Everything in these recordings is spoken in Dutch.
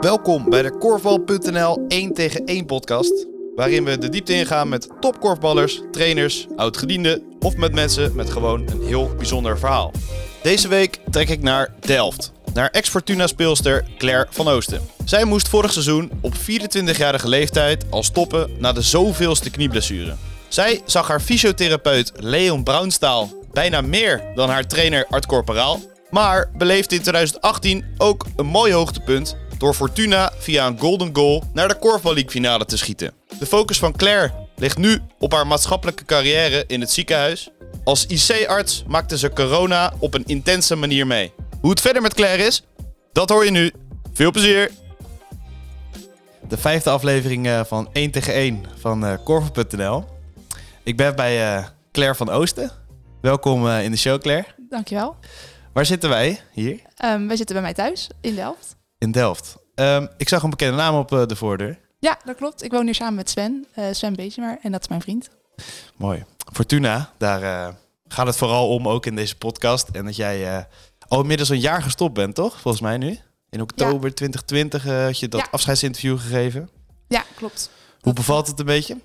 Welkom bij de Korfbal.nl 1 tegen 1 podcast. Waarin we de diepte ingaan met topkorfballers, trainers, oudgedienden of met mensen met gewoon een heel bijzonder verhaal. Deze week trek ik naar Delft. Naar ex-Fortuna speelster Claire van Oosten. Zij moest vorig seizoen op 24-jarige leeftijd al stoppen na de zoveelste knieblessure. Zij zag haar fysiotherapeut Leon Braunstaal bijna meer dan haar trainer Art Corporaal. Maar beleefde in 2018 ook een mooi hoogtepunt door Fortuna via een golden goal naar de Korfbal League finale te schieten. De focus van Claire ligt nu op haar maatschappelijke carrière in het ziekenhuis. Als IC-arts maakte ze corona op een intense manier mee. Hoe het verder met Claire is, dat hoor je nu. Veel plezier! De vijfde aflevering eh, van 1 tegen 1 van uh, Korfbal.nl. Ik ben bij uh, Claire van Oosten. Welkom in de show, Claire. Dankjewel. Waar zitten wij hier? Um, wij zitten bij mij thuis in Delft. In Delft. Um, ik zag een bekende naam op de voordeur. Ja, dat klopt. Ik woon hier samen met Sven, uh, Sven Beesemer, en dat is mijn vriend. Mooi. Fortuna, daar uh, gaat het vooral om, ook in deze podcast. En dat jij uh, al inmiddels een jaar gestopt bent, toch? Volgens mij nu. In oktober ja. 2020 had je dat ja. afscheidsinterview gegeven. Ja, klopt. Hoe bevalt het een beetje?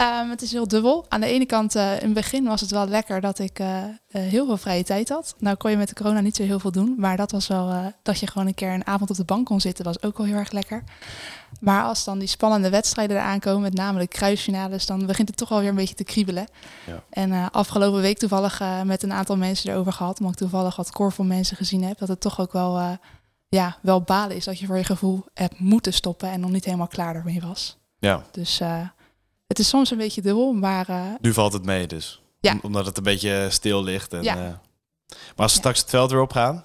Um, het is heel dubbel. Aan de ene kant, uh, in het begin was het wel lekker dat ik uh, uh, heel veel vrije tijd had. Nou kon je met de corona niet zo heel veel doen. Maar dat was wel, dat je gewoon een keer een avond op de bank kon zitten, was ook wel heel erg lekker. Maar als dan die spannende wedstrijden eraan komen, met name de kruisfinales, dan begint het toch wel weer een beetje te kriebelen. Ja. En afgelopen week toevallig met een aantal mensen erover gehad, omdat ik toevallig wat korfbal mensen gezien heb, dat het toch ook wel, ja, wel balen is dat je voor je gevoel hebt moeten stoppen en nog niet helemaal klaar ermee was. Ja. Dus het is soms een beetje dubbel, maar... Uh... Nu valt het mee dus. Ja. Om, omdat het een beetje stil ligt. En, ja. Uh... Maar als we straks het veld weer opgaan?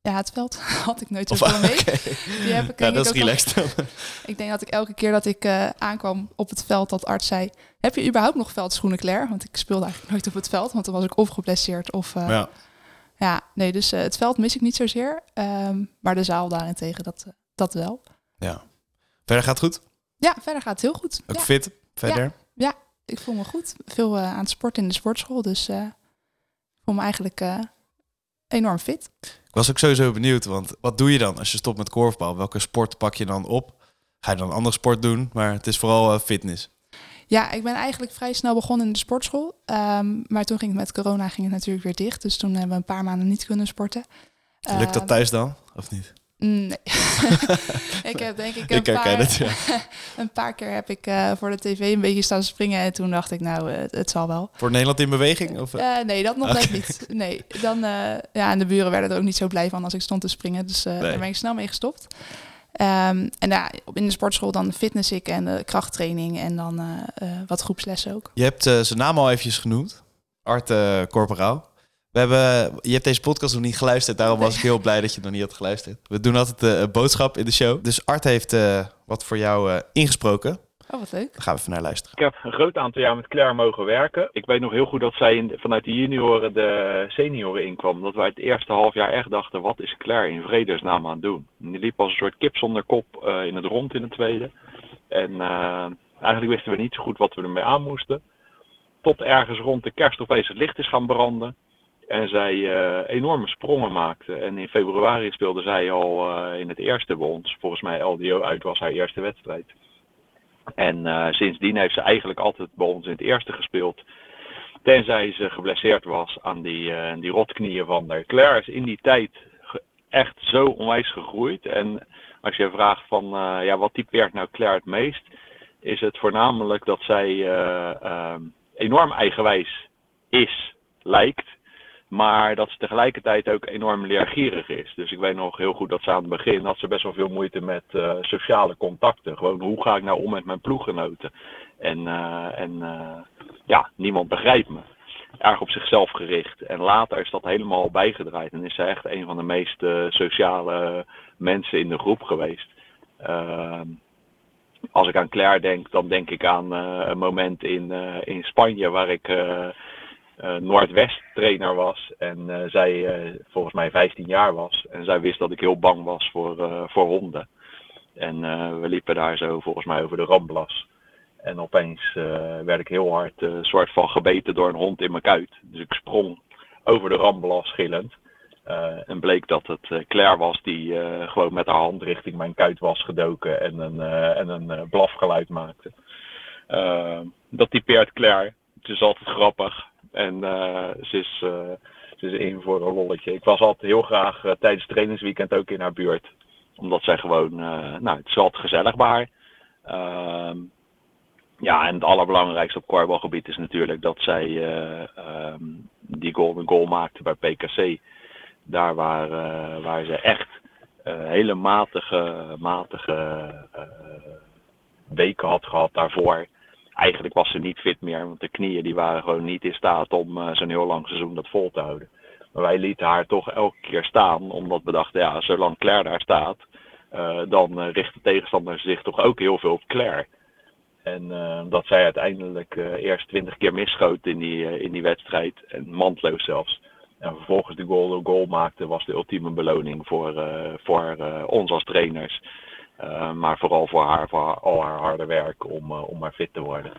Ja, het veld had ik nooit zo veel mee. Okay. Die heb ik, ja, dat is relaxed. Al... ik denk dat ik elke keer dat ik uh, aankwam op het veld, dat arts zei... Heb je überhaupt nog veldschoenen, Claire? Want ik speelde eigenlijk nooit op het veld, want dan was ik of geblesseerd of... ja. ja, nee, dus het veld mis ik niet zozeer. Um, maar de zaal daarentegen, dat, dat wel. Ja. Verder gaat het goed? Ja, verder gaat het heel goed. Ook ja. fit? Verder? Ja, ja, ik voel me goed. Veel uh, aan het sporten in de sportschool. Dus uh, ik voel me eigenlijk uh, enorm fit. Ik was ook sowieso benieuwd, want wat doe je dan als je stopt met korfbal? Welke sport pak je dan op? Ga je dan een andere sport doen? Maar het is vooral fitness. Ja, ik ben eigenlijk vrij snel begonnen in de sportschool. Um, maar toen ging het met corona ging het natuurlijk weer dicht. Dus toen hebben we een paar maanden niet kunnen sporten. Lukt dat thuis dan, of niet? Nee. ik heb denk ik een, ik paar, het, ja. een paar keer heb ik uh, voor de tv een beetje staan springen. En toen dacht ik, nou, uh, het, zal wel. Voor Nederland in beweging? Of? Uh, nee, dat nog okay. net niet. Nee, dan, ja, en de buren werden er ook niet zo blij van als ik stond te springen. Dus nee. daar ben ik snel mee gestopt. Um, en ja, in de sportschool dan fitness ik en de krachttraining en dan wat groepslessen ook. Je hebt zijn naam al eventjes genoemd. Art Corporaal. We hebben, je hebt deze podcast nog niet geluisterd, daarom was ik heel blij dat je nog niet had geluisterd. We doen altijd uh, een boodschap in de show. Dus Art heeft uh, wat voor jou uh, ingesproken. Oh, wat leuk. Daar gaan we even naar luisteren. Ik heb een groot aantal jaar met Claire mogen werken. Ik weet nog heel goed dat zij in, vanuit de junioren de senioren inkwam. Dat wij het eerste half jaar echt dachten, wat is Claire in vredesnaam aan het doen? En die liep als een soort kip zonder kop in het rond in het tweede. En eigenlijk wisten we niet zo goed wat we ermee aan moesten. Tot ergens rond de kerst opeens het licht is gaan branden. En zij uh, enorme sprongen maakte. En in februari speelde zij al uh, in het eerste bij ons. Volgens mij LDO uit was haar eerste wedstrijd. En uh, sindsdien heeft ze eigenlijk altijd bij ons in het eerste gespeeld. Tenzij ze geblesseerd was aan die, die rotknieën van. Claire is in die tijd echt zo onwijs gegroeid. En als je vraagt van ja, wat typeert nou Claire het meest, is het voornamelijk dat zij enorm eigenwijs is, lijkt. Maar dat ze tegelijkertijd ook enorm leergierig is. Dus ik weet nog heel goed dat ze aan het begin had ze best wel veel moeite met uh, sociale contacten. Gewoon hoe ga ik nou om met mijn ploeggenoten? En, uh, en uh, ja, niemand begrijpt me. Erg op zichzelf gericht. En later is dat helemaal bijgedraaid. En is ze echt een van de meest sociale mensen in de groep geweest. Ehm, als ik aan Claire denk, dan denk ik aan een moment in, in Spanje waar ik uh, Noordwest trainer was. En uh, zij uh, volgens mij 15 jaar was. En zij wist dat ik heel bang was voor, voor honden. En we liepen daar zo volgens mij over de Ramblas. En opeens werd ik heel hard soort van gebeten door een hond in mijn kuit. Dus ik sprong over de Ramblas. Uh, en bleek dat het Claire was die gewoon met haar hand richting mijn kuit was gedoken en een, en een blafgeluid maakte. dat typeert Claire. Het is altijd grappig en ze, is, ze is in voor een lolletje. Ik was altijd heel graag tijdens het trainingsweekend ook in haar buurt. Omdat zij gewoon, nou het is altijd gezellig bij. Ehm, ja, en het allerbelangrijkste op korfbalgebied is natuurlijk dat zij um, die golden goal maakte bij PKC daar waar, waar ze echt uh, hele matige, matige weken had gehad daarvoor. Eigenlijk was ze niet fit meer, want de knieën die waren gewoon niet in staat om zo'n heel lang seizoen dat vol te houden. Maar wij lieten haar toch elke keer staan, omdat we dachten, ja, zolang Claire daar staat, dan richt de tegenstander zich toch ook heel veel op Claire. En dat zij uiteindelijk eerst twintig keer misschoot in die, in die wedstrijd, en mandloos zelfs. En vervolgens de goal, goal maakte, was de ultieme beloning voor, voor ons als trainers. Uh, maar vooral voor haar, voor al haar harde werk om, om maar fit te worden.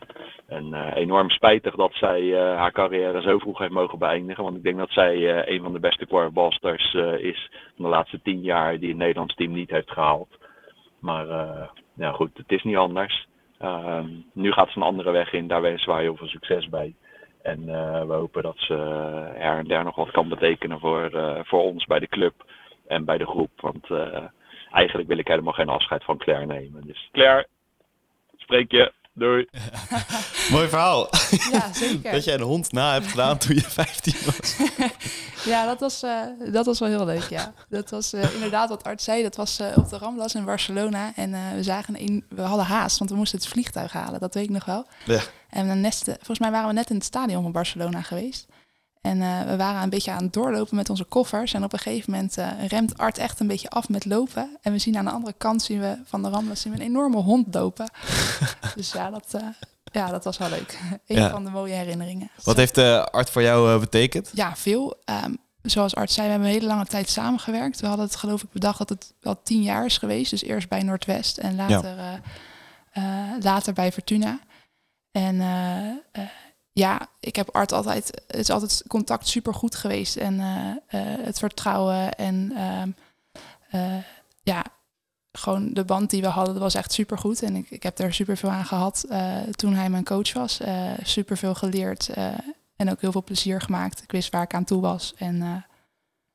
En enorm spijtig dat zij haar carrière zo vroeg heeft mogen beëindigen. Want ik denk dat zij een van de beste korfbalsters is van de laatste tien jaar die het Nederlands team niet heeft gehaald. Maar ja, goed, het is niet anders. Ehm, nu gaat ze een andere weg in, daar wensen wij heel veel succes bij. En we hopen dat ze her en der nog wat kan betekenen voor, voor ons bij de club en bij de groep. Want eigenlijk wil ik helemaal geen afscheid van Claire nemen. Dus Claire, spreek je. Doei. Mooi verhaal. Ja, zeker. dat jij een hond na hebt gedaan toen je 15 was. ja, dat was, uh, dat was wel heel leuk, ja. Dat was uh, inderdaad wat Art zei. Dat was uh, op de Ramblas in Barcelona. En we zagen een, we hadden haast, want we moesten het vliegtuig halen. Dat weet ik nog wel. Ja. En dan nesten, volgens mij waren we net in het stadion van Barcelona geweest. En we waren een beetje aan het doorlopen met onze koffers. En op een gegeven moment remt Art echt een beetje af met lopen. En we zien aan de andere kant zien we van de Ramblas zien we een enorme hond lopen. dus ja, dat, ja, dat was wel leuk. Een Ja. van de mooie herinneringen. Wat heeft de art voor jou eh, betekend? Ja, veel. Ehm, zoals Art zei, we hebben een hele lange tijd samengewerkt. We hadden het geloof ik bedacht dat het wel tien jaar is geweest. Dus eerst bij Noordwest en later, eh, eh, later bij Fortuna. En eh, eh, ja, ik heb Art altijd, het is altijd contact super goed geweest. En eh, eh, het vertrouwen en ehm, eh, ja, gewoon de band die we hadden was echt super goed. En ik, ik heb er super veel aan gehad eh, toen hij mijn coach was. Eh super veel geleerd en ook heel veel plezier gemaakt. Ik wist waar ik aan toe was. En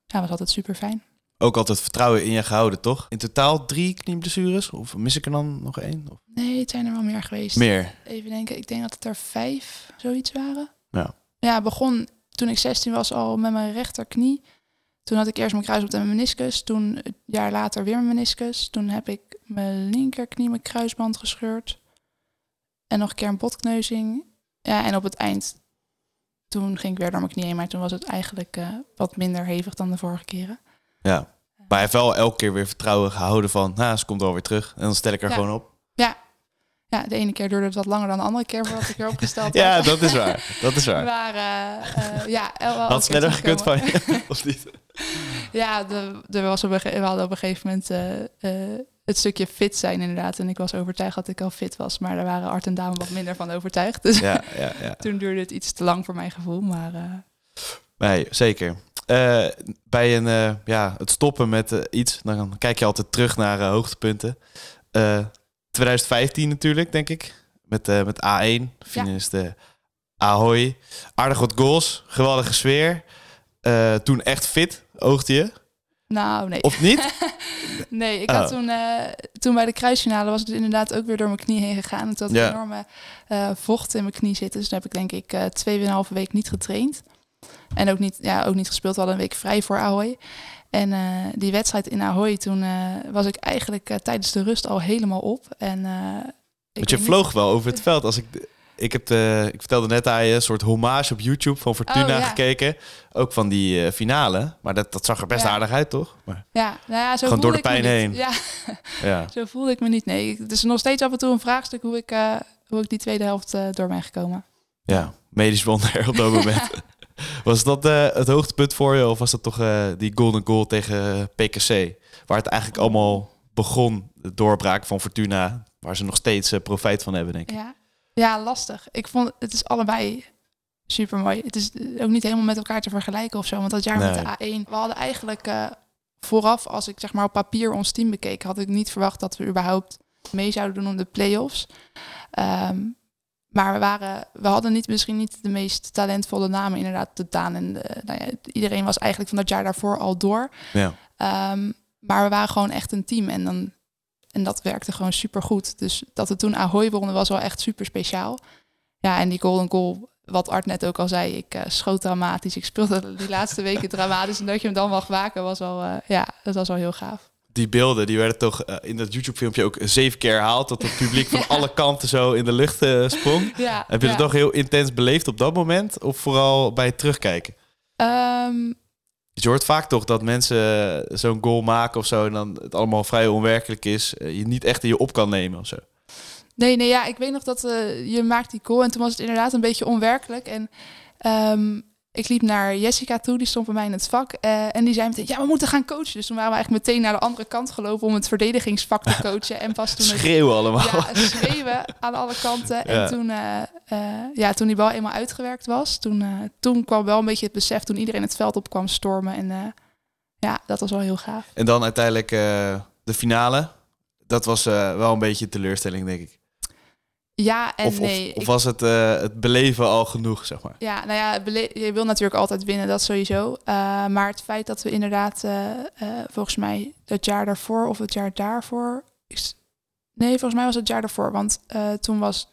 ja, was altijd super fijn. Ook altijd vertrouwen in je gehouden, toch? In totaal drie knieblessures? Of mis ik er dan nog één? Of Nee, het zijn er wel meer geweest. meer? Even denken, ik denk dat het er vijf zoiets waren. Ja. Ja, begon toen ik 16 was al met mijn rechterknie. Toen had ik eerst mijn kruisband en mijn meniscus. Toen een jaar later weer mijn meniscus. Toen heb ik mijn linkerknie mijn kruisband gescheurd. En nog een keer een botkneuzing. Ja, en op het eind, toen ging ik weer door mijn knie heen. Maar toen was het eigenlijk eh, wat minder hevig dan de vorige keren. Ja. Maar hij heeft wel elke keer weer vertrouwen gehouden van, nou, ze komt wel weer terug. En dan stel ik er Ja. gewoon op. Ja. ja, de ene keer duurde het wat langer dan de andere keer voordat ik weer opgesteld was. Ja, dat is waar. Dat is waar. Maar eh, eh, ja, el- wel Had sneller gekund van je, of niet? Ja, de, was op we hadden op een gegeven moment eh, eh, het stukje fit zijn inderdaad. En ik was overtuigd dat ik al fit was. Maar daar waren Art en Dame wat minder van overtuigd. Dus Ja, ja, ja. toen duurde het iets te lang voor mijn gevoel. Maar eh, Nee, zeker. Eh, bij een, eh, ja, het stoppen met eh, iets, dan kijk je altijd terug naar hoogtepunten. Eh 2015 natuurlijk, denk ik. Met, met A1, finalist de Ahoy. Aardig wat goals, geweldige sfeer. Toen echt fit, oogde je. nou, nee. Of niet? Nee, ik had Oh. toen, toen bij de kruisfinale was het inderdaad ook weer door mijn knie heen gegaan. En toen had Ja. enorme vocht in mijn knie zitten. Dus toen heb ik denk ik eh tweeënhalve week niet getraind. En ook niet, ja, ook niet gespeeld. We hadden een week vrij voor Ahoy. En eh, die wedstrijd in Ahoy, toen eh, was ik eigenlijk eh, tijdens de rust al helemaal op. En, Want je vloog wel over het veld. Als ik, ik, heb de, ik vertelde net aan je een soort hommage op YouTube van Fortuna Oh, ja. gekeken. Ook van die finale. Maar dat, dat zag er best Ja. aardig uit, toch? Maar, Ja, nou ja, zo Gewoon door de voelde ik me pijn heen. Ja, ja. zo voelde ik me niet. Nee, het is nog steeds af en toe een vraagstuk hoe ik, hoe ik die tweede helft door ben gekomen. Ja, medisch wonder op dat moment. Was dat eh, het hoogtepunt voor je of was dat toch eh, die golden goal tegen eh, PKC? Waar het eigenlijk allemaal begon, de doorbraak van Fortuna, waar ze nog steeds profijt van hebben, denk ik. Ja. ja, lastig. Ik vond het is allebei super mooi. Het is ook niet helemaal met elkaar te vergelijken of zo. Want dat jaar met de A1, we hadden eigenlijk vooraf, als ik zeg maar op papier ons team bekeek, had ik niet verwacht dat we überhaupt mee zouden doen om de play-offs. Ehm, maar we, waren, we hadden niet, misschien niet de meest talentvolle namen, inderdaad, de Daan. En de, nou ja, iedereen was eigenlijk van dat jaar daarvoor al door. Ja. Ehm, maar we waren gewoon echt een team en, dan, en dat werkte gewoon super goed. Dus dat we toen Ahoy wonnen was wel echt super speciaal. Ja, en die golden goal, wat Art net ook al zei, ik eh, schoot dramatisch. Ik speelde die laatste weken dramatisch. En dat je hem dan mag waken was wel, eh, ja, dat was wel heel gaaf. Die beelden die werden toch eh, in dat YouTube-filmpje ook zeven keer herhaald. Dat het publiek van alle kanten zo in de lucht eh, sprong. Ja, Heb je ja. het toch heel intens beleefd op dat moment? Of vooral bij het terugkijken? Ehm, je hoort vaak toch dat mensen zo'n goal maken of zo... en dan het allemaal vrij onwerkelijk is. eh, je niet echt in je op kan nemen of zo. Nee, nee, ja, ik weet nog dat eh, je maakt die goal en toen was het inderdaad een beetje onwerkelijk. En ehm, ik liep naar Jessica toe, die stond bij mij in het vak. eh, en die zei meteen, ja, we moeten gaan coachen. Dus toen waren we eigenlijk meteen naar de andere kant gelopen om het verdedigingsvak te coachen. En pas toen het, Schreeuwen allemaal. ja, schreeuwen aan alle kanten. En toen, eh, eh, ja, toen die bal eenmaal uitgewerkt was, toen, toen kwam wel een beetje het besef, toen iedereen het veld op kwam stormen. En ja, dat was wel heel gaaf. En dan uiteindelijk de finale. Dat was wel een beetje teleurstelling, denk ik. Ja en of, nee. of, was het, eh, het beleven al genoeg, zeg maar? Ja, nou ja, je wil natuurlijk altijd winnen, dat sowieso. Eh, maar het feit dat we inderdaad, eh, volgens mij het jaar daarvoor of het jaar daarvoor... Is... Nee, volgens mij was het jaar daarvoor. Want toen was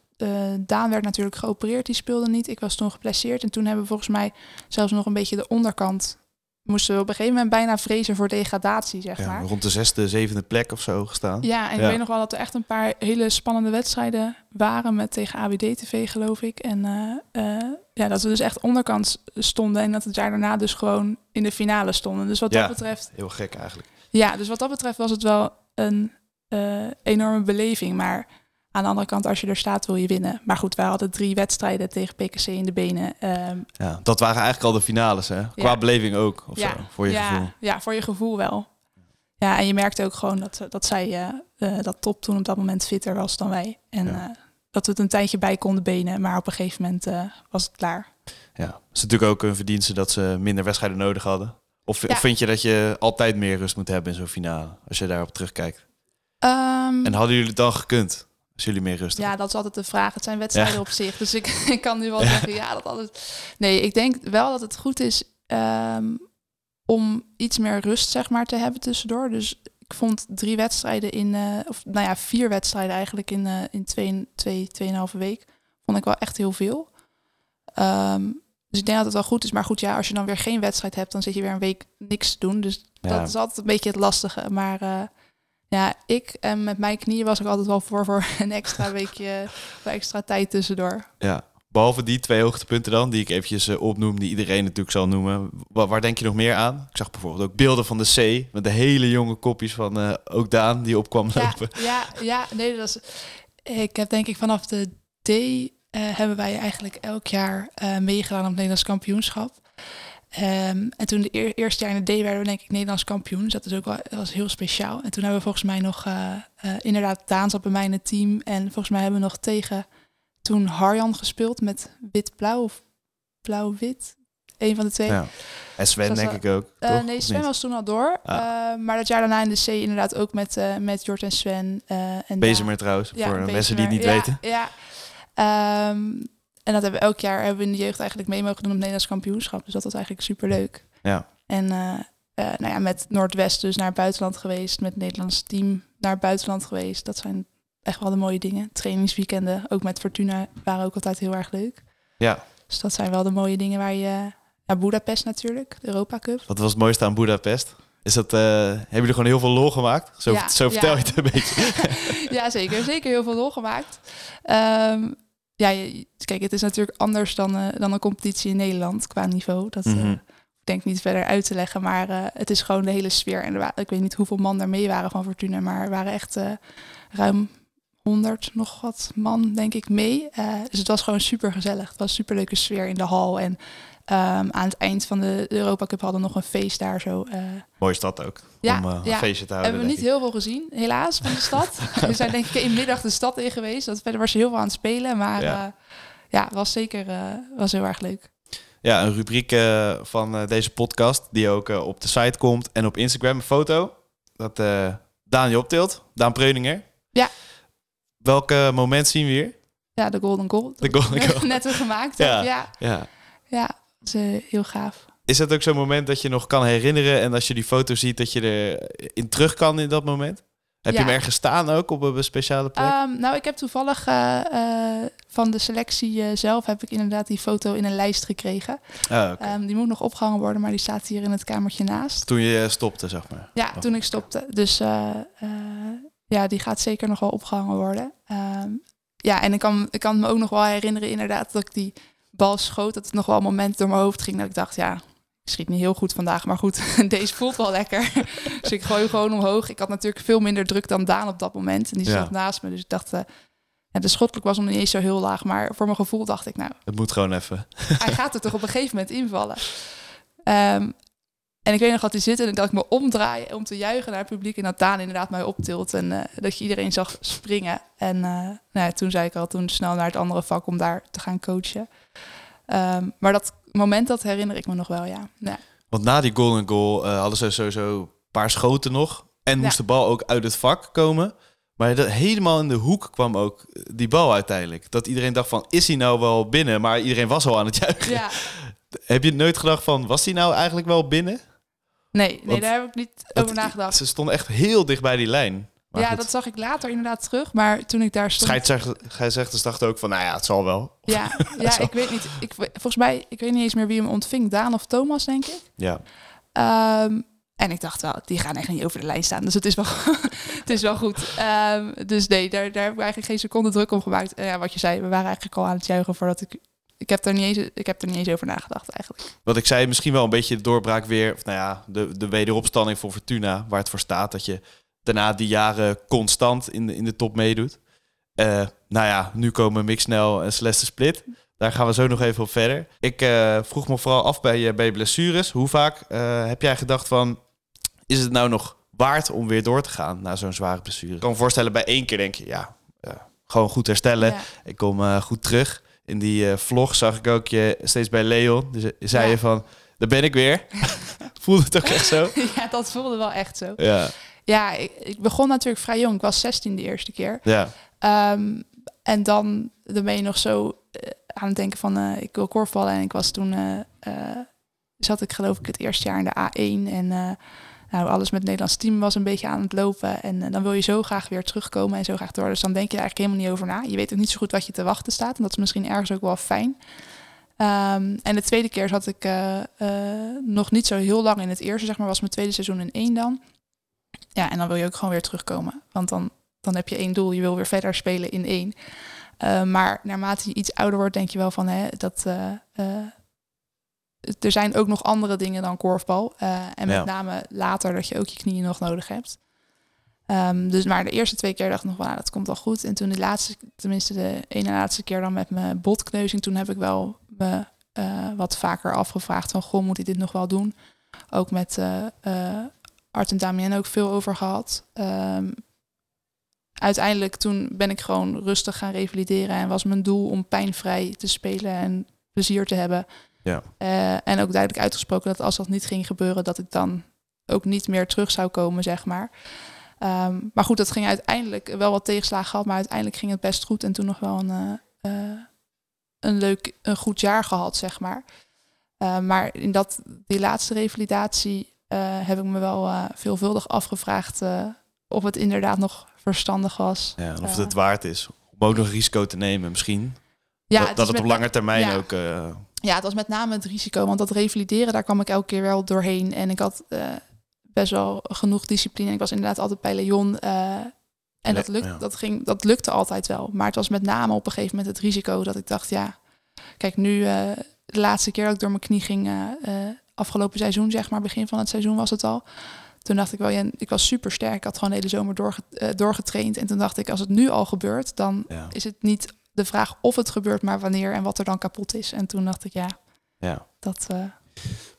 Daan werd natuurlijk geopereerd, die speelde niet. Ik was toen geblesseerd en toen hebben we volgens mij zelfs nog een beetje de onderkant... Moesten we op een gegeven moment bijna vrezen voor degradatie, zeg Ja, maar. rond de zesde, zevende plek of zo gestaan. Ja, en Ja. ik weet nog wel dat er echt een paar hele spannende wedstrijden waren met tegen ABD-TV, geloof ik. En eh, eh, ja, dat we dus echt onderkant stonden en dat het jaar daarna dus gewoon in de finale stonden. Dus wat Ja. dat betreft, Heel gek eigenlijk. ja, dus wat dat betreft was het wel een eh, enorme beleving. Maar aan de andere kant, als je er staat, wil je winnen. Maar goed, wij hadden drie wedstrijden tegen PKC in de benen. Ehm, Ja, dat waren eigenlijk al de finales, hè? Qua Ja. beleving ook, of ja, zo, voor je ja, gevoel. Ja, voor je gevoel wel. Ja, en je merkte ook gewoon dat, dat zij, eh, eh, dat top toen op dat moment fitter was dan wij. En eh, dat we het een tijdje bij konden benen, maar op een gegeven moment eh, was het klaar. Ja, het is natuurlijk ook een verdienste dat ze minder wedstrijden nodig hadden. Of, Ja. of vind je dat je altijd meer rust moet hebben in zo'n finale, als je daarop terugkijkt? Ehm, En hadden jullie het dan gekund, als jullie meer rust ja, dat is altijd de vraag. Het zijn wedstrijden Ja. op zich. Dus ik, ik kan nu wel zeggen, ja, dat alles. Nee, ik denk wel dat het goed is ehm, om iets meer rust, zeg maar, te hebben tussendoor. Dus ik vond drie wedstrijden in, eh, of nou ja, vier wedstrijden eigenlijk in, eh, in twee, twee, tweeënhalve week. Vond ik wel echt heel veel. Ehm, dus ik denk dat het wel goed is. Maar goed, ja, als je dan weer geen wedstrijd hebt, dan zit je weer een week niks te doen. Dus Ja. dat is altijd een beetje het lastige. Maar eh, ja, ik en met mijn knieën was ik altijd wel voor voor een extra weekje, of extra tijd tussendoor. Ja. Behalve die twee hoogtepunten dan, die ik eventjes eh, opnoem, die iedereen natuurlijk zal noemen. Wa- waar denk je nog meer aan? Ik zag bijvoorbeeld ook beelden van de C, met de hele jonge kopjes van eh, ook Daan, die opkwam Ja, lopen. ja, ja, nee, dat is. Ik heb denk ik vanaf de D eh, hebben wij eigenlijk elk jaar eh, meegedaan op het Nederlands kampioenschap. Ehm, en toen de eer- eerste jaar in de D werden we denk ik Nederlands kampioen. Dus dat is ook wel dat was heel speciaal. En toen hebben we volgens mij nog eh, eh, inderdaad Daan zat bij mij in het team. En volgens mij hebben we nog tegen toen Harjan gespeeld met wit-blauw of blauw-wit. Een van de twee. Ja. En Sven denk ik ook. Eh, nee, Sven was toen al door. Ah. Eh, maar dat jaar daarna in de C inderdaad ook met, met Jort en Sven. en Bezemer trouwens, Ja, voor mensen die het niet weten. Ja, ja. En dat hebben we elk jaar hebben we in de jeugd eigenlijk mee mogen doen op het Nederlands kampioenschap. Dus dat was eigenlijk super leuk. Ja. En eh, eh, nou ja, met Noordwest dus naar het buitenland geweest. Met het Nederlands team naar het buitenland geweest. Dat zijn echt wel de mooie dingen. Trainingsweekenden, ook met Fortuna, waren ook altijd heel erg leuk. Ja. Dus dat zijn wel de mooie dingen waar je... Ja, Budapest natuurlijk, de Europa Cup. Wat was het mooiste aan Budapest? Is dat, eh, hebben jullie gewoon heel veel lol gemaakt? Zo, Ja, zo vertel ja. je het een beetje. ja, zeker. Zeker heel veel lol gemaakt. Ehm, ja, je- kijk, het is natuurlijk anders dan, eh, dan een competitie in Nederland qua niveau. Dat Mhm. ik denk niet verder uit te leggen, maar eh, het is gewoon de hele sfeer. En er ik weet niet hoeveel man er mee waren van Fortuna, maar er waren echt ruim 100 nog wat man, denk ik, mee. Dus het was gewoon super gezellig. Het was een super leuke sfeer in de hal. En ehm, aan het eind van de Europa Cup hadden we nog een feest daar zo. eh, Mooie stad ook, Ja, om eh, een feestje te houden. hebben we niet ik. heel veel gezien, helaas, van de stad. we zijn denk ik één middag de stad in geweest. Dat verder was je heel veel aan het spelen. Maar Ja. ja, ja, was zeker uh, was heel erg leuk. Ja, een rubriek uh, van uh, deze podcast die ook op de site komt en op Instagram een foto. Dat Daan je optilt, Daan Preuninger. Ja. Welke moment zien we hier? Ja, de Golden Goal. De Golden Goal. Net gemaakt. Ja. Ja. Ja. ja, dat is heel gaaf. Is dat ook zo'n moment dat je nog kan herinneren en als je die foto ziet dat je erin terug kan in dat moment? Heb je hem ergens staan ook op een speciale plek? Um, nou, ik heb toevallig uh, uh, van de selectie uh, zelf heb ik inderdaad die foto in een lijst gekregen. Ah, okay. um, die moet nog opgehangen worden, maar die staat hier in het kamertje naast. Toen je stopte, zeg maar. Ja, oh. toen ik stopte. Dus ja, die gaat zeker nog wel opgehangen worden. Um, ja, en ik kan, ik kan me ook nog wel herinneren inderdaad dat ik die bal schoot. Dat het nog wel een moment door mijn hoofd ging dat ik dacht, ja, ik schiet niet heel goed vandaag, maar goed, deze voelt wel lekker. dus ik gooi gewoon omhoog. Ik had natuurlijk veel minder druk dan Daan op dat moment. En die zat ja. naast me, dus ik dacht... Uh, ja, de schotelijk was nog niet eens zo heel laag, maar voor mijn gevoel dacht ik, nou... Het moet gewoon even. hij gaat er toch op een gegeven moment invallen. Um, en ik weet nog dat hij zit en dat ik me omdraai om te juichen naar het publiek. En dat Daan inderdaad mij optilt en uh, dat je iedereen zag springen. En uh, nou ja, toen zei ik al, toen snel naar het andere vak om daar te gaan coachen. Um, maar dat moment, dat herinner ik me nog wel, ja. ja. Want na die goal uh, hadden ze sowieso een paar schoten nog. En moest ja. de bal ook uit het vak komen. Maar dat, helemaal in de hoek kwam ook die bal uiteindelijk. Dat iedereen dacht van, is hij nou wel binnen? Maar iedereen was al aan het juichen. Ja. Heb je nooit gedacht van, was hij nou eigenlijk wel binnen? Nee, nee Want daar heb ik niet over nagedacht. Ze stonden echt heel dicht bij die lijn. Maar ja, goed. dat zag ik later inderdaad terug. Maar toen ik daar stond... Scheidsrechters dachten ook van, nou ja, het zal wel. Ja, ja ik weet niet. Ik, volgens mij, ik weet niet eens meer wie hem ontving. Daan of Thomas, denk ik. Ja. Um, en ik dacht wel, die gaan echt niet over de lijn staan. Dus het is wel, het is wel goed. Um, dus nee, daar, daar heb ik eigenlijk geen seconde druk om gemaakt. En ja, wat je zei, we waren eigenlijk al aan het juichen voordat ik ik heb, er niet eens, ik heb er niet eens over nagedacht eigenlijk. Wat ik zei, misschien wel een beetje de doorbraak weer. Of nou ja, de, de wederopstanding voor Fortuna, waar het voor staat. Dat je daarna die jaren constant in de, in de top meedoet. Uh, nou ja, nu komen Mixnel en Celeste Split. Daar gaan we zo nog even op verder. Ik uh, vroeg me vooral af bij, bij blessures. Hoe vaak heb jij gedacht van... Is het nou nog waard om weer door te gaan na zo'n zware blessure? Ik kan me voorstellen, bij één keer denk je... Ja, gewoon goed herstellen. Ja. Ik kom goed terug in die vlog zag ik ook je steeds bij Leon. Dus zei ja. je van, daar ben ik weer. voelde het ook echt zo? ja, dat voelde wel echt zo. Ja, ja ik, ik, begon natuurlijk vrij jong. Ik was 16 de eerste keer. Ja. Um, en dan, dan ben je nog zo uh, aan het denken van, uh, ik wil korfballen. En ik was toen, zat ik geloof ik het eerste jaar in de A1. En nou, alles met het Nederlands team was een beetje aan het lopen. En uh, dan wil je zo graag weer terugkomen en zo graag door. Dus dan denk je er eigenlijk helemaal niet over na. Je weet ook niet zo goed wat je te wachten staat. En dat is misschien ergens ook wel fijn. Um, en de tweede keer zat ik uh, uh, nog niet zo heel lang in het eerste, zeg maar, was mijn tweede seizoen in één dan. Ja, en dan wil je ook gewoon weer terugkomen. Want dan, dan heb je één doel, je wil weer verder spelen in één. Uh, maar naarmate je iets ouder wordt, denk je wel van hè, dat er zijn ook nog andere dingen dan korfbal. En met Ja. name later dat je ook je knieën nog nodig hebt. Ehm, dus maar de eerste twee keer dacht ik nog, wel, nou, dat komt wel goed. En toen de laatste, tenminste de ene laatste keer dan met mijn botkneuzing, toen heb ik wel me eh, wat vaker afgevraagd van, goh, moet ik dit nog wel doen? Ook met eh eh, Art en Damien ook veel over gehad. Ehm, uiteindelijk toen ben ik gewoon rustig gaan revalideren en was mijn doel om pijnvrij te spelen en plezier te hebben. Ja. Eh, en ook duidelijk uitgesproken dat als dat niet ging gebeuren, dat ik dan ook niet meer terug zou komen, zeg maar. Ehm, maar goed, dat ging uiteindelijk wel wat tegenslagen gehad, maar uiteindelijk ging het best goed. En toen nog wel een, eh, eh, een leuk, een goed jaar gehad, zeg maar. Maar in dat, die laatste revalidatie heb ik me wel eh, veelvuldig afgevraagd eh, of het inderdaad nog verstandig was. Ja, en of het Eh, het waard is om ook nog risico te nemen misschien. Ja, dat het dat is het op lange termijn ja. ook... eh, Ja, het was met name het risico, want dat revalideren, daar kwam ik elke keer wel doorheen. En ik had eh, best wel genoeg discipline. Ik was inderdaad altijd bij Leon. eh, en dat, lukt, ja. dat, ging, dat lukte altijd wel. Maar het was met name op een gegeven moment het risico dat ik dacht, ja, kijk, nu eh, de laatste keer dat ik door mijn knie ging, eh, eh, afgelopen seizoen, zeg maar, begin van het seizoen was het al. Toen dacht ik wel, ja, ik was super sterk. Ik had gewoon de hele zomer doorge, eh, doorgetraind. En toen dacht ik, als het nu al gebeurt, dan ja. is het niet de vraag of het gebeurt, maar wanneer en wat er dan kapot is. En toen dacht ik, ja, ja, dat. eh,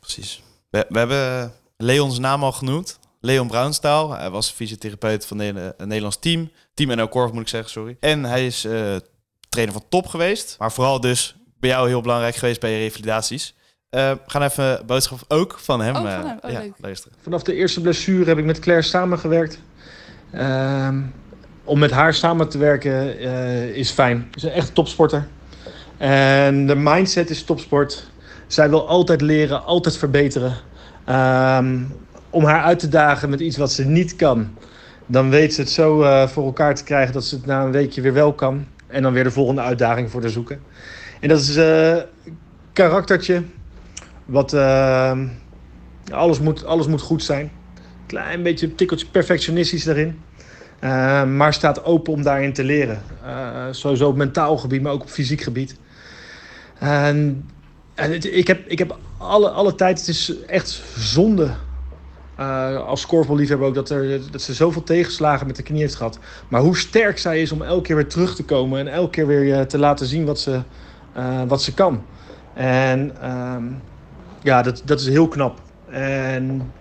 precies. We, we hebben Leons naam al genoemd. Leon Bruinstaal. Hij was fysiotherapeut van het Nederlands team. Team NL Korf moet ik zeggen, sorry. En hij is eh, trainer van top geweest. Maar vooral dus bij jou heel belangrijk geweest bij je revalidaties. Uh, we gaan even boodschap ook van hem, oh, van hem. Oh, ja, luisteren. Vanaf de eerste blessure heb ik met Claire samengewerkt. Uh, om met haar samen te werken uh, is fijn. Ze is een echt topsporter. En de mindset is topsport. Zij wil altijd leren, altijd verbeteren. Um, om haar uit te dagen met iets wat ze niet kan. Dan weet ze het zo uh, voor elkaar te krijgen dat ze het na een weekje weer wel kan. En dan weer de volgende uitdaging voor te zoeken. En dat is een uh, karaktertje. Wat uh, alles, moet, alles moet goed zijn. Klein beetje tikkeltje perfectionistisch daarin. Uh, maar staat open om daarin te leren. Uh, sowieso op mentaal gebied, maar ook op fysiek gebied. En, en ik heb, ik heb alle, alle tijd, het is echt zonde uh, als scoreballliefhebber ook dat, er, dat ze zoveel tegenslagen met de knie heeft gehad. Maar hoe sterk zij is om elke keer weer terug te komen en elke keer weer te laten zien wat ze, wat ze kan. En uh, ja, dat, dat is heel knap. En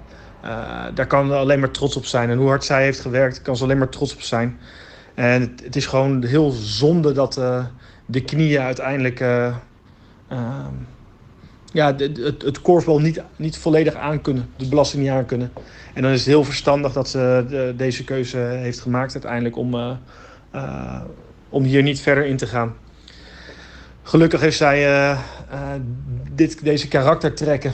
uh, daar kan alleen maar trots op zijn. En hoe hard zij heeft gewerkt, kan ze alleen maar trots op zijn. En het, het is gewoon heel zonde dat de knieën uiteindelijk ja, het, het korfbal niet, niet volledig aankunnen, de belasting niet aankunnen. En dan is het heel verstandig dat ze de, deze keuze heeft gemaakt uiteindelijk om, om hier niet verder in te gaan. Gelukkig heeft zij dit, deze karaktertrekken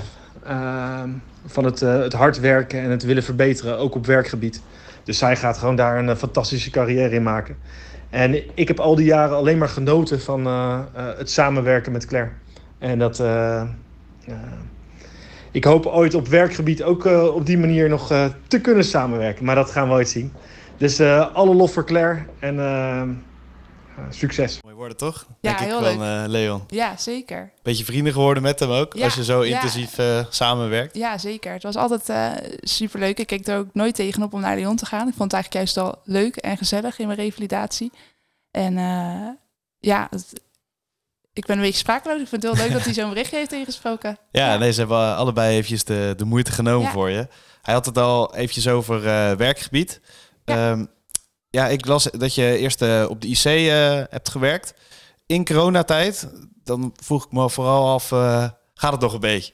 van het, het hard werken en het willen verbeteren, ook op werkgebied. Dus zij gaat gewoon daar een fantastische carrière in maken. En ik heb al die jaren alleen maar genoten van het samenwerken met Claire. En dat, ik hoop ooit op werkgebied ook op die manier nog te kunnen samenwerken. Maar dat gaan we ooit zien. Dus alle lof voor Claire en succes. Mooi woorden toch? Ja, Denk heel ik van Leon. Ja, zeker. Beetje vrienden geworden met hem ook, Ja, als je zo ja. intensief samenwerkt. Ja, zeker. Het was altijd superleuk. Ik keek er ook nooit tegenop om naar Lyon te gaan. Ik vond het eigenlijk juist al leuk en gezellig in mijn revalidatie. En ja, het, ik ben een beetje sprakeloos. Ik vind het heel leuk dat hij zo'n berichtje heeft ingesproken. Ja, nee, ze hebben allebei eventjes de, de moeite genomen Ja. voor je. Hij had het al eventjes over eh, werkgebied. Ja. Ja. Ja, ik las dat je eerst eh, op de IC eh, hebt gewerkt. In coronatijd, dan vroeg ik me vooral af, eh, gaat het nog een beetje?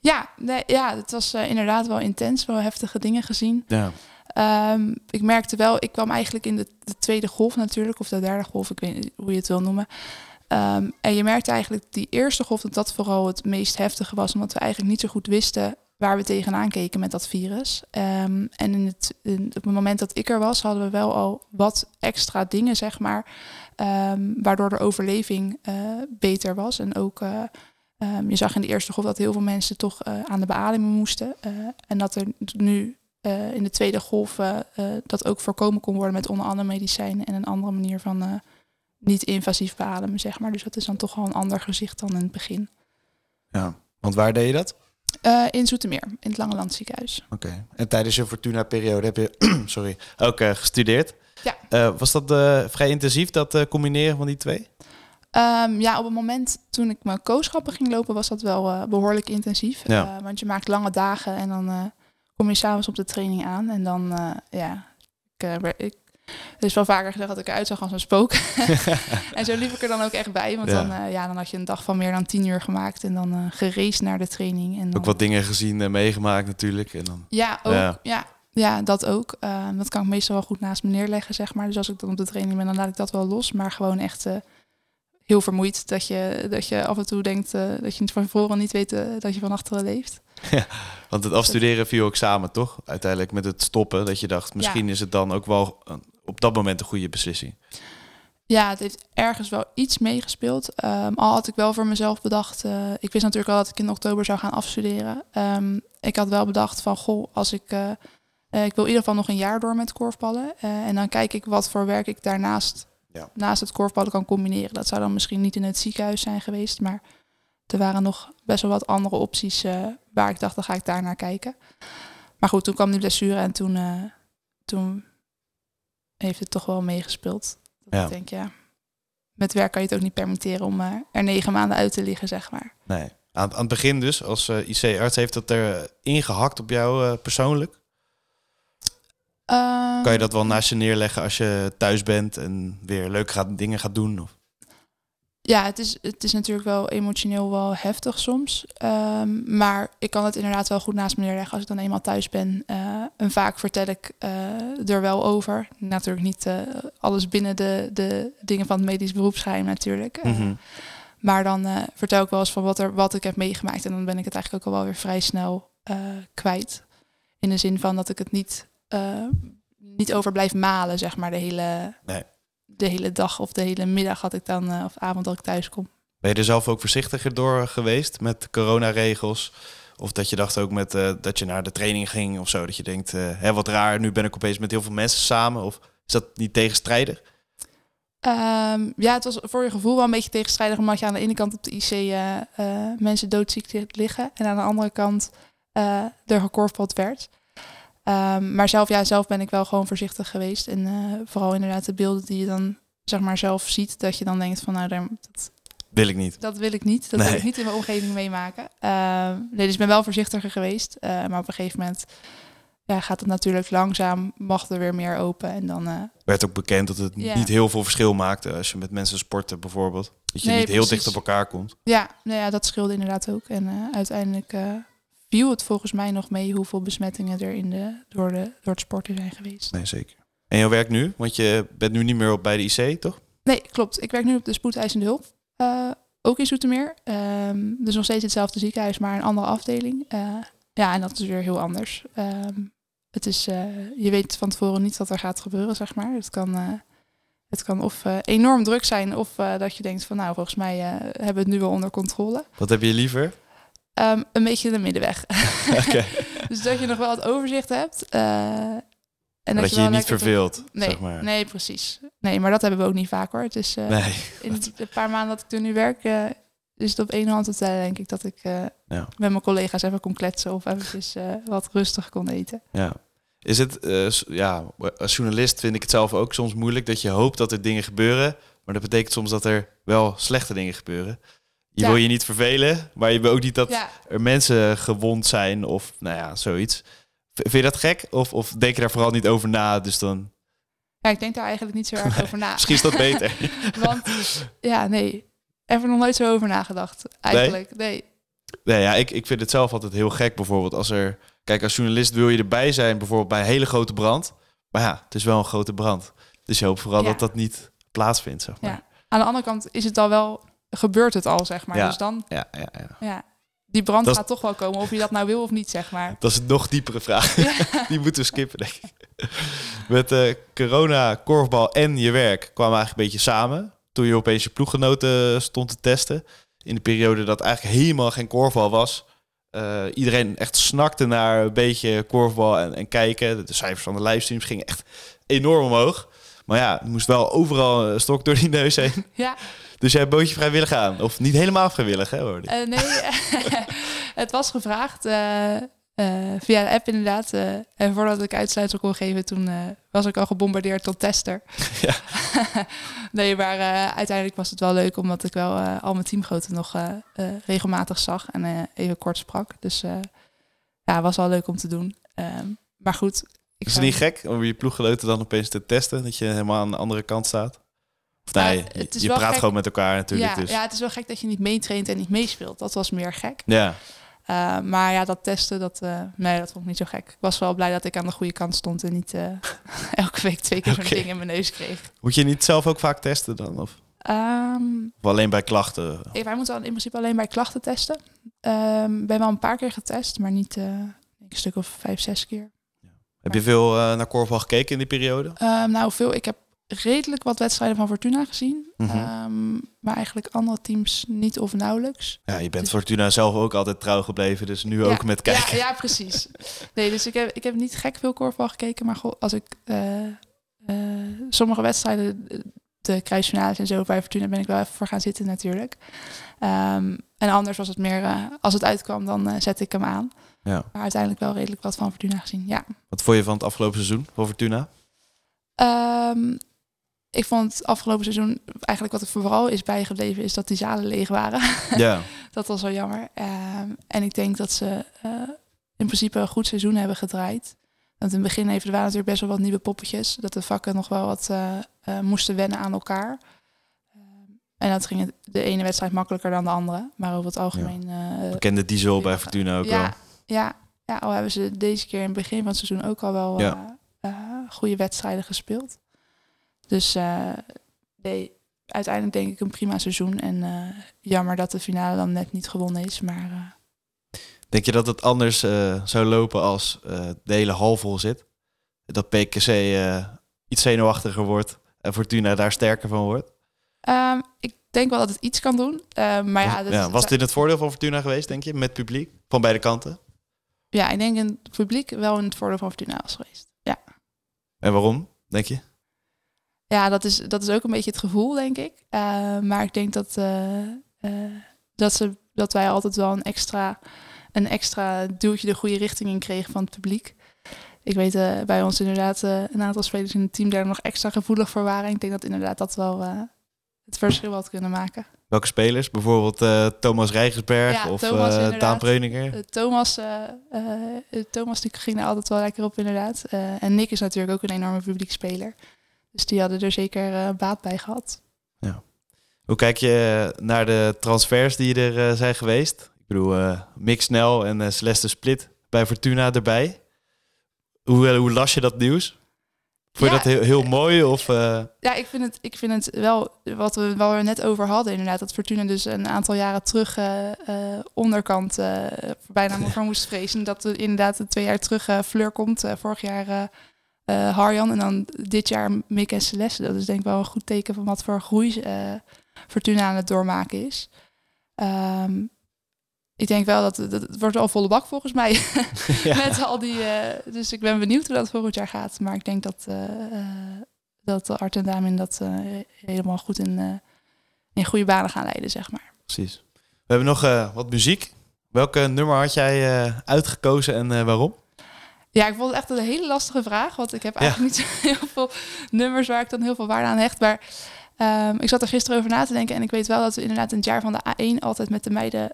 Ja, nee, ja het was inderdaad wel intens. Wel heftige dingen gezien. Ja. Ehm, ik merkte wel, ik kwam eigenlijk in de, de tweede golf natuurlijk. Of de derde golf, ik weet niet hoe je het wil noemen. Ehm, en je merkte eigenlijk die eerste golf dat dat vooral het meest heftige was. Omdat we eigenlijk niet zo goed wisten waar we tegenaan keken met dat virus. Ehm, en in het, op het moment dat ik er was, hadden we wel al wat extra dingen, zeg maar. ehm, waardoor de overleving eh, beter was. En ook, eh, ehm, je zag in de eerste golf dat heel veel mensen toch eh, aan de beademing moesten. En dat er nu in de tweede golf dat ook voorkomen kon worden met onder andere medicijnen en een andere manier van eh, niet invasief beademen, zeg maar. Dus dat is dan toch wel een ander gezicht dan in het begin. ja, want waar deed je dat? Eh, in Zoetermeer, in het Lange Land ziekenhuis. Oké. En tijdens je Fortuna-periode heb je sorry, ook eh, gestudeerd. Ja. Eh, was dat vrij intensief, dat combineren van die twee? Ehm, ja, op het moment toen ik mijn kooschappen ging lopen, was dat wel eh, behoorlijk intensief. Ja. Want je maakt lange dagen en dan kom je s'avonds op de training aan. En dan, ja, ik, ik, is wel vaker gezegd dat ik eruit zag als een spook. en zo liep ik er dan ook echt bij. Want Ja. Dan, eh, ja, dan had je een dag van meer dan tien uur gemaakt en dan eh gereisd naar de training. En dan, Ook wat dingen gezien en meegemaakt natuurlijk. En dan, Ja, ook. Ja. Ja. Ja, dat ook. Eh, dat kan ik meestal wel goed naast me neerleggen, zeg maar. Dus als ik dan op de training ben, dan laat ik dat wel los. Maar gewoon echt eh, heel vermoeid. Dat je, dat je af en toe denkt dat je van tevoren niet weet dat je van achteren leeft. want het afstuderen viel ook samen, toch? Uiteindelijk met het stoppen, dat je dacht, misschien is het dan ook wel een- op dat moment een goede beslissing. Ja, het heeft ergens wel iets meegespeeld. Ehm, al had ik wel voor mezelf bedacht. eh, ik wist natuurlijk al dat ik in oktober zou gaan afstuderen. Ehm, ik had wel bedacht van goh, als ik. eh, eh, ik wil in ieder geval nog een jaar door met korfballen. En dan kijk ik wat voor werk ik daarnaast Ja. naast het korfballen kan combineren. Dat zou dan misschien niet in het ziekenhuis zijn geweest. Maar er waren nog best wel wat andere opties waar ik dacht, dan ga ik daar naar kijken. Maar goed, toen kwam die blessure en toen, toen heeft het toch wel meegespeeld. Dat Ja. Ik denk, ja, met werk kan je het ook niet permitteren om eh, er negen maanden uit te liggen, zeg maar. Nee. Aan, aan het begin dus, als eh, IC-arts, heeft dat er ingehakt op jou eh, persoonlijk? Ehm, Kan je dat wel naast je neerleggen als je thuis bent en weer leuke gaat, dingen gaat doen? Of? Ja, het is, het is natuurlijk wel emotioneel wel heftig soms. Ehm, maar ik kan het inderdaad wel goed naast me neerleggen als ik dan eenmaal thuis ben. Eh, en vaak vertel ik eh, er wel over. Natuurlijk niet eh, alles binnen de, de dingen van het medisch beroepsgeheim natuurlijk. Mhm. Maar dan vertel ik wel eens van wat, er, wat ik heb meegemaakt. En dan ben ik het eigenlijk ook al wel weer vrij snel kwijt. In de zin van dat ik het niet, niet over blijf malen, zeg maar, de hele, Nee. De hele dag of de hele middag had ik dan, eh, of avond dat ik thuis kom. Ben je er zelf ook voorzichtiger door geweest met coronaregels? Of dat je dacht ook met eh, dat je naar de training ging of zo. Dat je denkt, eh, hè, wat raar, nu ben ik opeens met heel veel mensen samen. Of is dat niet tegenstrijdig? Ehm, ja, het was voor je gevoel wel een beetje tegenstrijdig, omdat je aan de ene kant op de IC eh, mensen doodziek liggen en aan de andere kant er gekorfbald werd. Ehm, maar zelf, ja, zelf ben ik wel gewoon voorzichtig geweest. En eh, vooral inderdaad de beelden die je dan zeg maar zelf ziet, dat je dan denkt van nou, dat, Wil ik niet. dat wil ik niet. Dat Nee. wil ik niet in mijn omgeving meemaken. Ehm, nee, dus ik ben wel voorzichtiger geweest. Eh, maar op een gegeven moment ja, gaat het natuurlijk langzaam, mag er weer meer open. En dan eh, Werd ook bekend dat het niet heel veel verschil maakte als je met mensen sportte bijvoorbeeld. Dat je Nee, niet heel dicht op elkaar komt. Ja, nou ja, dat scheelde inderdaad ook. En uiteindelijk viel het volgens mij nog mee hoeveel besmettingen er in de, door, de, door het sporten zijn geweest. Nee, zeker. En jouw werk nu? Want je bent nu niet meer op bij de IC, toch? Nee, klopt. Ik werk nu op de spoedeisende hulp. eh, ook in Zoetermeer. Ehm, dus nog steeds hetzelfde ziekenhuis, maar een andere afdeling. Eh, ja, en dat is weer heel anders. Ehm, het is, eh, je weet van tevoren niet wat er gaat gebeuren, zeg maar. Het kan, het kan of enorm druk zijn, of dat je denkt van, nou, volgens mij hebben we het nu wel onder controle. Wat heb je liever? Ehm, een beetje de middenweg. Dus dat je nog wel het overzicht hebt. eh, en dat je je niet verveelt, Nee, zeg maar. nee, precies. Nee, maar dat hebben we ook niet vaak hoor. Het is eh, Nee. in de paar maanden dat ik er nu werk, eh, is het op één hand te tellen, denk ik, dat ik Ja. met mijn collega's even kon kletsen of eventjes wat rustig kon eten. Ja. Is het, ja, als journalist vind ik het zelf ook soms moeilijk dat je hoopt dat er dingen gebeuren, maar dat betekent soms dat er wel slechte dingen gebeuren. Je Ja. wil je niet vervelen, maar je wil ook niet dat Ja, er mensen gewond zijn of nou ja, zoiets. Vind je dat gek? Of, of denk je daar vooral niet over na? Dus dan ja, ik denk daar eigenlijk niet zo erg over na. misschien is dat beter. Want ja, nee, even nog nooit zo over nagedacht. Eigenlijk, nee. Nee, ja, ik, ik vind het zelf altijd heel gek bijvoorbeeld als er... Kijk, als journalist wil je erbij zijn bijvoorbeeld bij een hele grote brand. Maar ja, het is wel een grote brand. Dus je hoopt vooral Ja. dat dat niet plaatsvindt, zeg maar. Ja. Aan de andere kant is het al wel, gebeurt het al, zeg maar. Ja. Dus dan, Ja, ja, ja. ja, die brand Dat is- gaat toch wel komen, of je dat nou wil of niet, zeg maar. Dat is een nog diepere vraag. Die moeten we skippen, denk ik. Met eh, corona, korfbal en je werk kwamen eigenlijk een beetje samen. Toen je opeens je ploeggenoten stond te testen. In de periode dat eigenlijk helemaal geen korfbal was. Eh, iedereen echt snakte naar een beetje korfbal en, en kijken. De cijfers van de livestreams gingen echt enorm omhoog. Maar ja, er moest wel overal een stok door die neus heen. Ja, Dus jij bood je vrijwillig aan. Of niet helemaal vrijwillig, hè? Hoorde ik. Eh, nee, het was gevraagd eh, eh, via de app inderdaad. eh, en voordat ik uitsluitsel kon geven, toen eh, was ik al gebombardeerd tot tester. Ja. nee, maar eh, uiteindelijk was het wel leuk, omdat ik wel eh, al mijn teamgenoten nog eh, eh, regelmatig zag en eh, even kort sprak. Dus eh, ja, was wel leuk om te doen. Ehm, maar goed. Ik Is het niet gek om je ploeggenoten dan opeens te testen? Dat je helemaal aan de andere kant staat? Of Nou, nee, je, praat gek. gewoon met elkaar natuurlijk. Ja, dus. ja, het is wel gek dat je niet meetraint en niet meespeelt. Dat was meer gek. ja. Uh, maar ja, dat testen, dat, uh, nee, dat vond ik niet zo gek. Ik was wel blij dat ik aan de goede kant stond en niet uh, elke week twee keer zo'n ding in mijn neus kreeg. Moet je niet zelf ook vaak testen dan? Of, Um, of alleen bij klachten? ik, wij moeten dan in principe alleen bij klachten testen. Um, ben wel een paar keer getest, maar niet een stuk of vijf, zes keer. Heb je veel uh, naar korfbal gekeken in die periode? Um, nou, veel. Ik heb redelijk wat wedstrijden van Fortuna gezien. Mhm. Um, maar eigenlijk andere teams niet of nauwelijks. Ja, je bent Fortuna zelf ook altijd trouw gebleven, dus nu Ja, ook met kijken. Ja, ja precies. Nee, dus ik heb, ik heb niet gek veel korfbal gekeken. Maar goh, als ik eh, eh, sommige wedstrijden, de kruisfinales en zo bij Fortuna, ben ik wel even voor gaan zitten natuurlijk. Um, en anders was het meer, als het uitkwam, dan zette ik hem aan. Ja. Maar uiteindelijk wel redelijk wat van Fortuna gezien, ja. Wat vond je van het afgelopen seizoen voor Fortuna? Um, ik vond het afgelopen seizoen eigenlijk wat er vooral is bijgebleven, is dat die zalen leeg waren. Ja. dat was wel jammer. Um, en ik denk dat ze uh, in principe een goed seizoen hebben gedraaid. Want in het begin even, er waren natuurlijk best wel wat nieuwe poppetjes. Dat de vakken nog wel wat uh, uh, moesten wennen aan elkaar. Um, en dat ging de ene wedstrijd makkelijker dan de andere. Maar over het algemeen... eh, Bekende diesel bij Fortuna ook wel. Ja, ja, al hebben ze deze keer in het begin van het seizoen ook al wel Ja. eh, eh, goede wedstrijden gespeeld. Dus eh, nee, uiteindelijk denk ik een prima seizoen. En jammer dat de finale dan net niet gewonnen is. Maar Denk je dat het anders zou lopen als de hele hal vol zit? Dat PKC iets zenuwachtiger wordt en Fortuna daar sterker van wordt? ehm, ik denk wel dat het iets kan doen. Maar ja, dat, ja, was dit het voordeel van Fortuna geweest, denk je, met publiek? Van beide kanten? Ja, ik denk in het publiek wel in het voordeel van Fortuna was geweest. Ja, En waarom, denk je? ja dat, is, dat is ook een beetje het gevoel, denk ik. Eh, maar ik denk dat, eh, eh, dat, ze, dat wij altijd wel een extra, een extra duwtje de goede richting in kregen van het publiek. Ik weet bij ons inderdaad een aantal spelers in het team daar nog extra gevoelig voor waren. Ik denk dat inderdaad dat wel het verschil had kunnen maken. Welke spelers? Bijvoorbeeld eh, Thomas Rijgersberg Ja, of Thomas eh. Daan Preuninger? Thomas, eh, eh, Thomas die ging er altijd wel lekker op inderdaad. En Nick is natuurlijk ook een enorme publiekspeler. Dus die hadden er zeker baat bij gehad. Hoe kijk je naar de transfers die er zijn geweest? Ik bedoel, Mick Snel en Celeste Split bij Fortuna erbij. Hoe, hoe las je dat nieuws? Vond je Ja, dat heel, heel mooi? Of, eh, Ja, ik vind het, ik vind het wel wat we, waar we net over hadden, inderdaad. Dat Fortuna dus een aantal jaren terug eh, eh, onderkant bijna voor moest vrezen. Dat we inderdaad twee jaar terug Fleur komt. vorig jaar Harjan en dan dit jaar Mick en Celeste. Dat is denk ik wel een goed teken van wat voor groei Fortuna aan het doormaken is. Ehm, ik denk wel dat, dat het wordt wel volle bak volgens mij. ja. Met al die. eh, dus ik ben benieuwd hoe dat volgend jaar gaat. Maar ik denk dat, eh, dat Art en Damin dat helemaal goed in, in goede banen gaan leiden, zeg maar. Precies. We hebben nog wat muziek. Welke nummer had jij uitgekozen en waarom? Ja, ik vond het echt een hele lastige vraag. Want ik heb eigenlijk niet zo heel veel nummers waar ik dan heel veel waarde aan hecht. Maar ehm, ik zat er gisteren over na te denken. En ik weet wel dat we inderdaad in het jaar van de A1 altijd met de meiden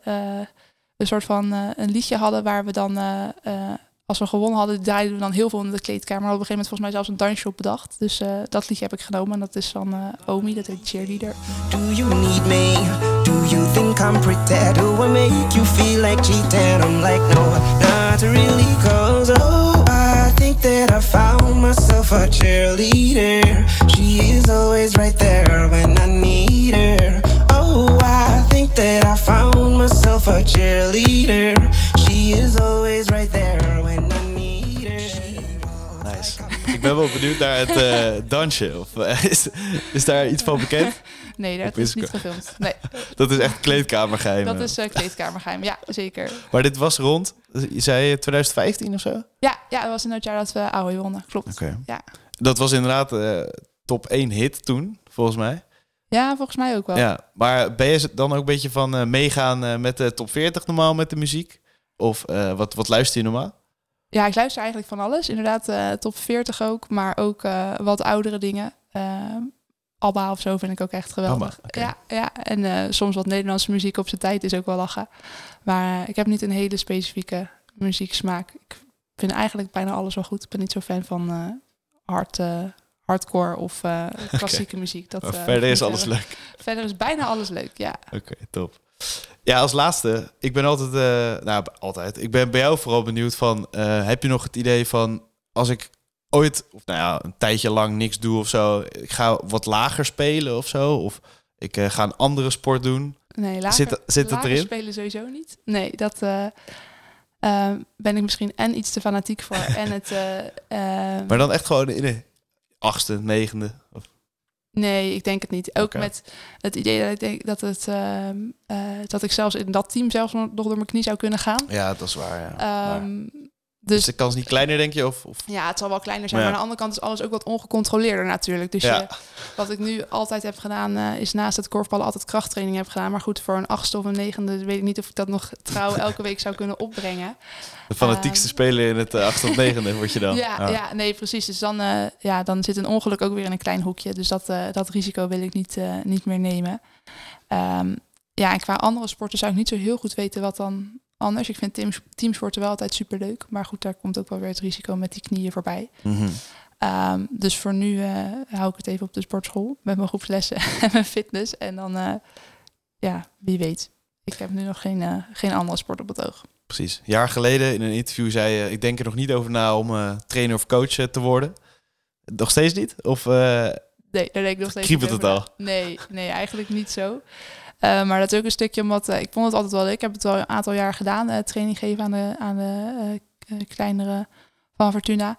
een soort van eh, een liedje hadden. Waar we dan, eh, als we gewonnen hadden, draaiden we dan heel veel in de kleedkamer. We hadden op een gegeven moment volgens mij zelfs een dansje op bedacht. Dus dat liedje heb ik genomen. En dat is van Omi, dat heet Cheerleader. Do you need me? Do you think I'm pretty? Do I make you feel like cheating? I'm like, no, not really, cause oh, I think that I found myself a cheerleader. She is always right there when I need her. Oh, I think that I found cheerleader. She is always right there when I need her. Nice. Ik ben wel benieuwd naar het eh, dansje. Of, eh, is, is daar iets van bekend? Nee, dat is niet gefilmd. Nee, Dat is echt kleedkamergeheim. dat is uh, kleedkamergeheim. Ja, zeker. Maar dit was rond, je zei 2015 of zo? Ja, ja, dat was in het jaar dat we Aoi wonnen. Klopt. Ja. Dat was inderdaad eh, top 1 hit toen, volgens mij. Ja, volgens mij ook wel. Ja, maar ben je dan ook een beetje van eh, meegaan eh, met de top 40 normaal met de muziek? Of eh, wat, wat luister je normaal? Ja, ik luister eigenlijk van alles. Inderdaad, top 40 ook, maar ook wat oudere dingen. Alba of zo vind ik ook echt geweldig. Ja, ja, en soms wat Nederlandse muziek op zijn tijd is ook wel lachen. Maar ik heb niet een hele specifieke muzieksmaak. Ik vind eigenlijk bijna alles wel goed. Ik ben niet zo fan van hard, hardcore of eh, klassieke muziek. Dat, eh, verder is alles leuk. Verder is bijna alles leuk, ja. Oké, top. Ja, als laatste, ik ben altijd, eh, nou altijd, ik ben bij jou vooral benieuwd van, heb je nog het idee van, als ik ooit, of nou ja, een tijdje lang niks doe of zo, ik ga wat lager spelen of zo, of ik ga een andere sport doen. Nee, lager, Zit- zit het lager erin? spelen sowieso niet. Nee, dat ben ik misschien en iets te fanatiek voor. en het... Maar dan echt gewoon in achtste, negende. Of, Nee, ik denk het niet. Ook met het idee dat ik denk dat het ehm, eh, dat ik zelfs in dat team zelfs nog door mijn knie zou kunnen gaan. ja, dat is waar, ja. Ehm, dus dus de kans niet kleiner, denk je? Of, of ja, het zal wel kleiner zijn. Ja. Maar aan de andere kant is alles ook wat ongecontroleerder natuurlijk. Dus Ja. je, wat ik nu altijd heb gedaan, eh, is naast het korfballen altijd krachttraining heb gedaan. Maar goed, voor een achtste of een negende weet ik niet of ik dat nog trouw elke week zou kunnen opbrengen. de fanatiekste Ehm. speler in het uh, achtste of negende word je dan. Ja, ja. nee, precies. Dus dan, eh, ja, dan zit een ongeluk ook weer in een klein hoekje. Dus dat, dat risico wil ik niet, niet meer nemen. Ehm, ja, en qua andere sporten zou ik niet zo heel goed weten wat dan anders. Ik vind teams, teamsporten wel altijd superleuk. Maar goed, daar komt ook wel weer het risico met die knieën voorbij. Mhm. Ehm, dus voor nu eh, hou ik het even op de sportschool met mijn groepslessen en mijn fitness. En dan, eh, ja, wie weet. Ik heb nu nog geen, eh, geen andere sport op het oog. Precies. Een jaar geleden in een interview zei je... ik denk er nog niet over na om trainer of coach te worden. Nog steeds niet? Of Nee, daar denk ik nog steeds Kriebelt het na. Nee, nee, eigenlijk niet zo. Eh, maar dat is ook een stukje omdat eh, ik vond het altijd wel leuk. Ik heb het al een aantal jaar gedaan, eh, training geven aan de, aan de kleinere van Fortuna.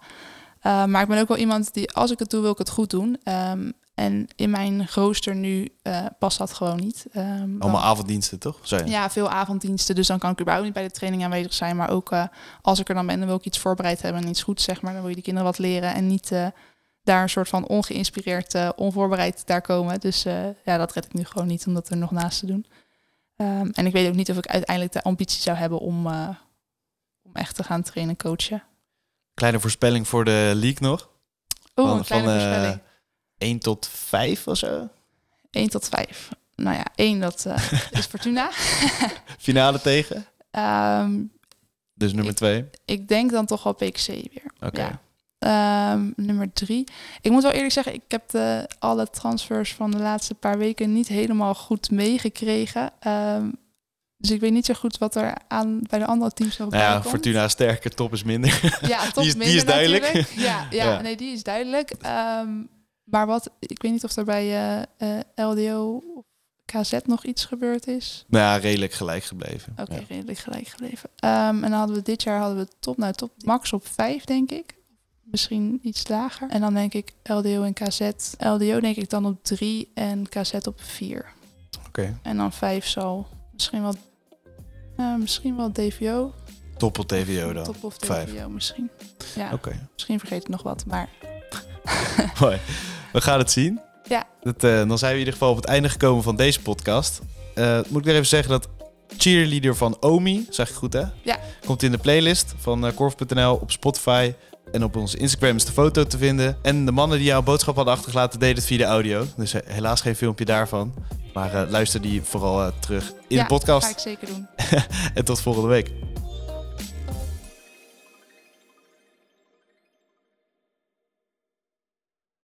Maar ik ben ook wel iemand die, als ik het doe, wil ik het goed doen. Ehm, en in mijn rooster nu past dat gewoon niet. Ehm, dan- allemaal avonddiensten, toch? Ja, veel avonddiensten. Dus dan kan ik überhaupt niet bij de training aanwezig zijn. Maar ook als ik er dan ben, dan wil ik iets voorbereid hebben en iets goeds, zeg maar. Dan wil je die kinderen wat leren en niet daar een soort van ongeïnspireerd, eh, onvoorbereid daar komen. Dus eh, ja, dat red ik nu gewoon niet om dat er nog naast te doen. Ehm, en ik weet ook niet of ik uiteindelijk de ambitie zou hebben om, eh, om echt te gaan trainen coachen. Kleine voorspelling voor de league nog. Oh, Van- een kleine van, voorspelling. 1 tot 5 of zo. 1 tot 5. Nou ja, 1 dat is Fortuna. Finale tegen. Ehm, Dus nummer Ik- 2. ik denk dan toch wel PXC weer. Oké. Ja. Ehm, nummer drie. Ik moet wel eerlijk zeggen, ik heb de, alle transfers van de laatste paar weken niet helemaal goed meegekregen. Ehm, dus ik weet niet zo goed wat er aan bij de andere teams nog Nou ja, komt. Fortuna sterker, top is minder. Ja, top die is- die minder is duidelijk. natuurlijk. Ja, ja, Ja. nee, die is duidelijk. Ehm, maar wat, ik weet niet of er bij eh, eh, LDO of KZ nog iets gebeurd is. nou ja, redelijk gelijk gebleven. Oké, redelijk gelijk gebleven. En dan hadden we dit jaar hadden we top, nou top, max op vijf, denk ik. Misschien iets lager. En dan denk ik LDO en KZ. LDO denk ik dan op drie en KZ op vier. Oké. En dan vijf zal misschien wel, eh, misschien wel DVO. Top op TVO dan. Top of Vijf. DVO misschien. Ja, Oké. misschien vergeet ik nog wat, maar Mooi. We gaan het zien. Ja. Dat, eh, dan zijn we in ieder geval op het einde gekomen van deze podcast. Eh, moet ik nog even zeggen dat cheerleader van Omi, zeg ik goed hè? Ja. Komt in de playlist van uh, Korf.nl op Spotify. En op onze Instagram is de foto te vinden. En de mannen die jouw boodschap hadden achtergelaten, deden het via de audio. Dus eh, helaas geen filmpje daarvan. Maar eh, luister die vooral eh, terug in ja, de podcast. ga ik zeker doen. En tot volgende week.